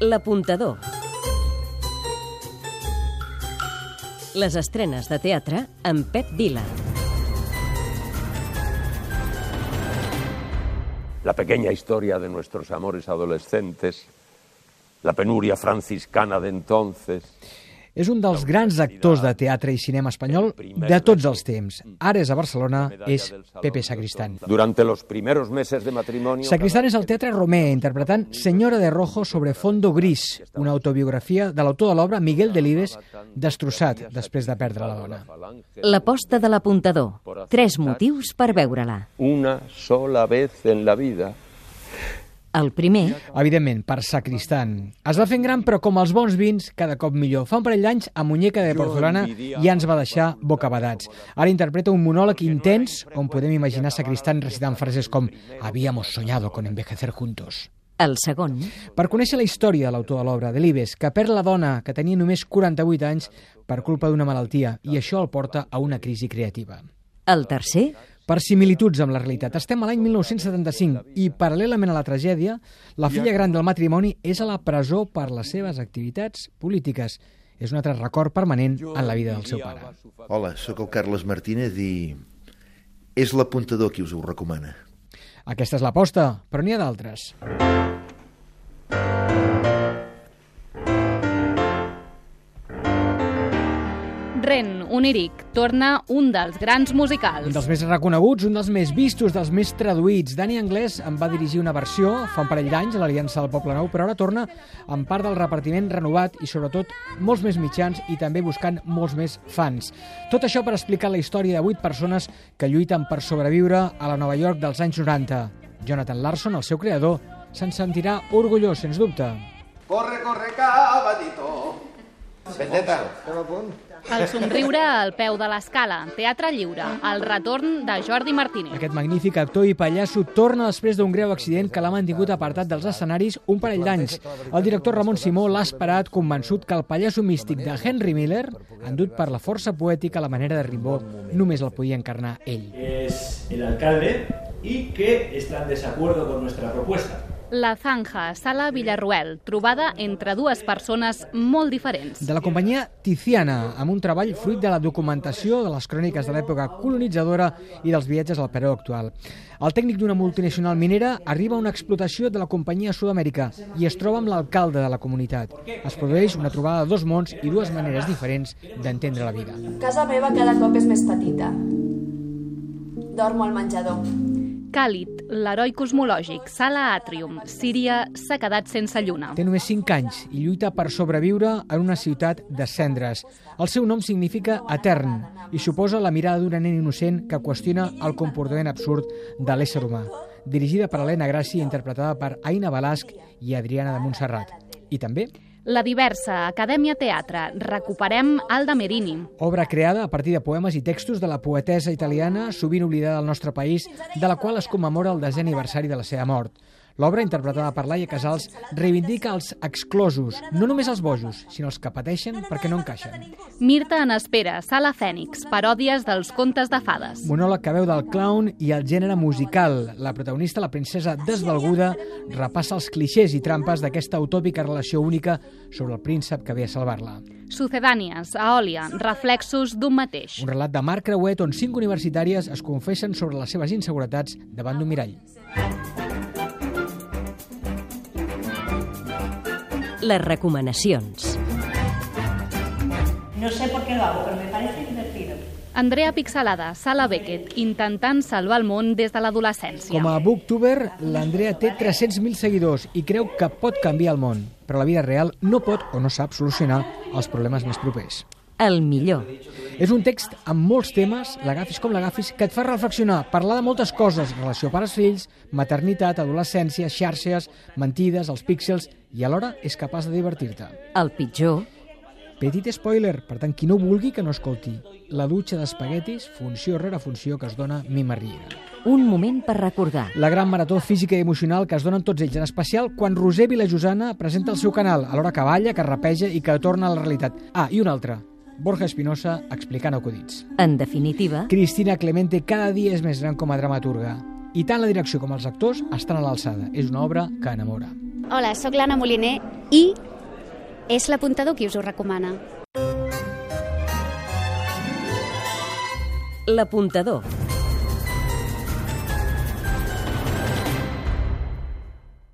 L'apuntador. Les estrenes de teatre amb Pep. La pequeña historia de nuestros amores adolescentes, la penuria franciscana de entonces. És un dels grans actors de teatre i cinema espanyol de tots els temps. Ara és a Barcelona, és Pepe Sacristán. Durante los primeros meses de matrimonio... Sacristán és al Teatre Romé, interpretant Senyora de Rojo sobre fondo gris, una autobiografia de l'autor de l'obra Miguel Delibes, destrossat després de perdre la dona. L'aposta de l'apuntador. Tres motius per veure-la. Una sola vez en la vida. El primer, Evidentment, per Sacristán. Es va fent gran, però com els bons vins, cada cop millor. Fa un parell d'anys, a Muñeca de Porcelana ja ens va deixar bocabadats. Ara interpreta un monòleg intens on podem imaginar Sacristán recitant frases com «Habíamos soñado con envejecer juntos». el segon, Per conèixer la història de l'autor de l'obra, de l'Ibes, que perd la dona que tenia només 48 anys per culpa d'una malaltia, i això el porta a una crisi creativa. el tercer, Per similituds amb la realitat, estem a l'any 1975 i, paral·lelament a la tragèdia, la filla gran del matrimoni és a la presó per les seves activitats polítiques. És un altre record permanent en la vida del seu pare. Hola, sóc el Carles Martínez i és l'apuntador qui us ho recomana. Aquesta és l'aposta, però n'hi ha d'altres. Ren, oníric, torna un dels grans Un musicals. dels més reconeguts, un dels més vistos, dels més traduïts. Dani Anglès en va dirigir una versió fa un parell d'anys a l'Aliança del Poble Nou, però ara torna amb part del repartiment renovat i sobretot molts més mitjans i també buscant molts més fans. Tot això per explicar la història de vuit persones que lluiten per sobreviure a la Nova York dels anys 90. Jonathan Larson, el seu creador, se'n sentirà orgullós, sens dubte. Corre, corre, caballito. Vendetta. El somriure al peu de l'escala, Teatre Lliure, el retorn de Jordi Martínez. Aquest magnífic actor i pallasso torna després d'un greu accident que l'ha mantingut apartat dels escenaris un parell d'anys. El director Ramon Simó l'ha esperat convençut que el pallasso místic de Henry Miller, endut per la força poètica a la manera de Rimbaud, només el podia encarnar ell. es el alcalde y que está en desacuerdo con nuestra propuesta. La Zanja, Sala Villarruel, trobada entre dues persones molt diferents. De la companyia Tiziana, amb un treball fruit de la documentació de les cròniques de l'època colonitzadora i dels viatges al Perú actual. El tècnic d'una multinacional minera arriba a una explotació de la companyia Sud-amèrica i es troba amb l'alcalde de la comunitat. Es produeix una trobada de dos mons i dues maneres diferents d'entendre la vida. Casa meva cada cop és més petita. Dormo al menjador. Càlid, l'heroi cosmològic, Sala Atrium, Síria s'ha quedat sense lluna. Té només 5 anys i lluita per sobreviure en una ciutat de cendres. El seu nom significa etern i suposa la mirada d'una nen innocent que qüestiona el comportament absurd de l'ésser humà. Dirigida per Helena Gràcia i interpretada per Aina Balasc i Adriana de Montserrat. I també La diversa Acadèmia Teatre, recuperem Alda Merini. obra creada a partir de poemes i textos de la poetesa italiana, sovint oblidada al nostre país, de la qual es commemora el desè aniversari de la seva mort. L'obra, interpretada per Laia Casals, reivindica els exclosos, no només els bojos, sinó els que pateixen perquè no encaixen. Mirta en espera, Sala Fènix, paròdies dels contes de fades. Monòleg que veu del clown i el gènere musical. La protagonista, la princesa desvalguda, repassa els clixés i trampes d'aquesta utòpica relació única sobre el príncep que ve a salvar-la. Sucedànies, Aòlia, reflexos d'un mateix. Un relat de Marc Creuet on cinc universitàries es confessen sobre les seves inseguretats davant d'un mirall. Les recomanacions. No sé por qué lo hago, pero me parece divertido. Andrea Pixelada, Sala Beckett, intentant salvar el món des de l'adolescència. Com a booktuber, l'Andrea té 300.000 seguidors i creu que pot canviar el món, però la vida real no pot o no sap solucionar els problemes més propers. El millor. És un text amb molts temes, l'agafis com l'agafis, que et fa reflexionar, parlar de moltes coses, relació pares-fills, maternitat, adolescència, xarxes, mentides, els píxels, i alhora és capaç de divertir-te. El pitjor. Petit spoiler, per tant, qui no vulgui que no escolti. La dutxa d'espaguetis, funció rere funció que es dona Mima Riera. Un moment per recordar. La gran marató física i emocional que es donen tots ells, en especial quan Roser Vilajosana presenta el seu canal, alhora que balla, que rapeja i que torna a la realitat. Ah, i un altre, Borja Espinosa explicant acudits. En definitiva, Cristina Clemente cada dia és més gran com a dramaturga. I tant la direcció com els actors estan a l'alçada. És una obra que enamora. Hola, sóc l'Anna Moliner i és l'apuntador qui us ho recomana. L'apuntador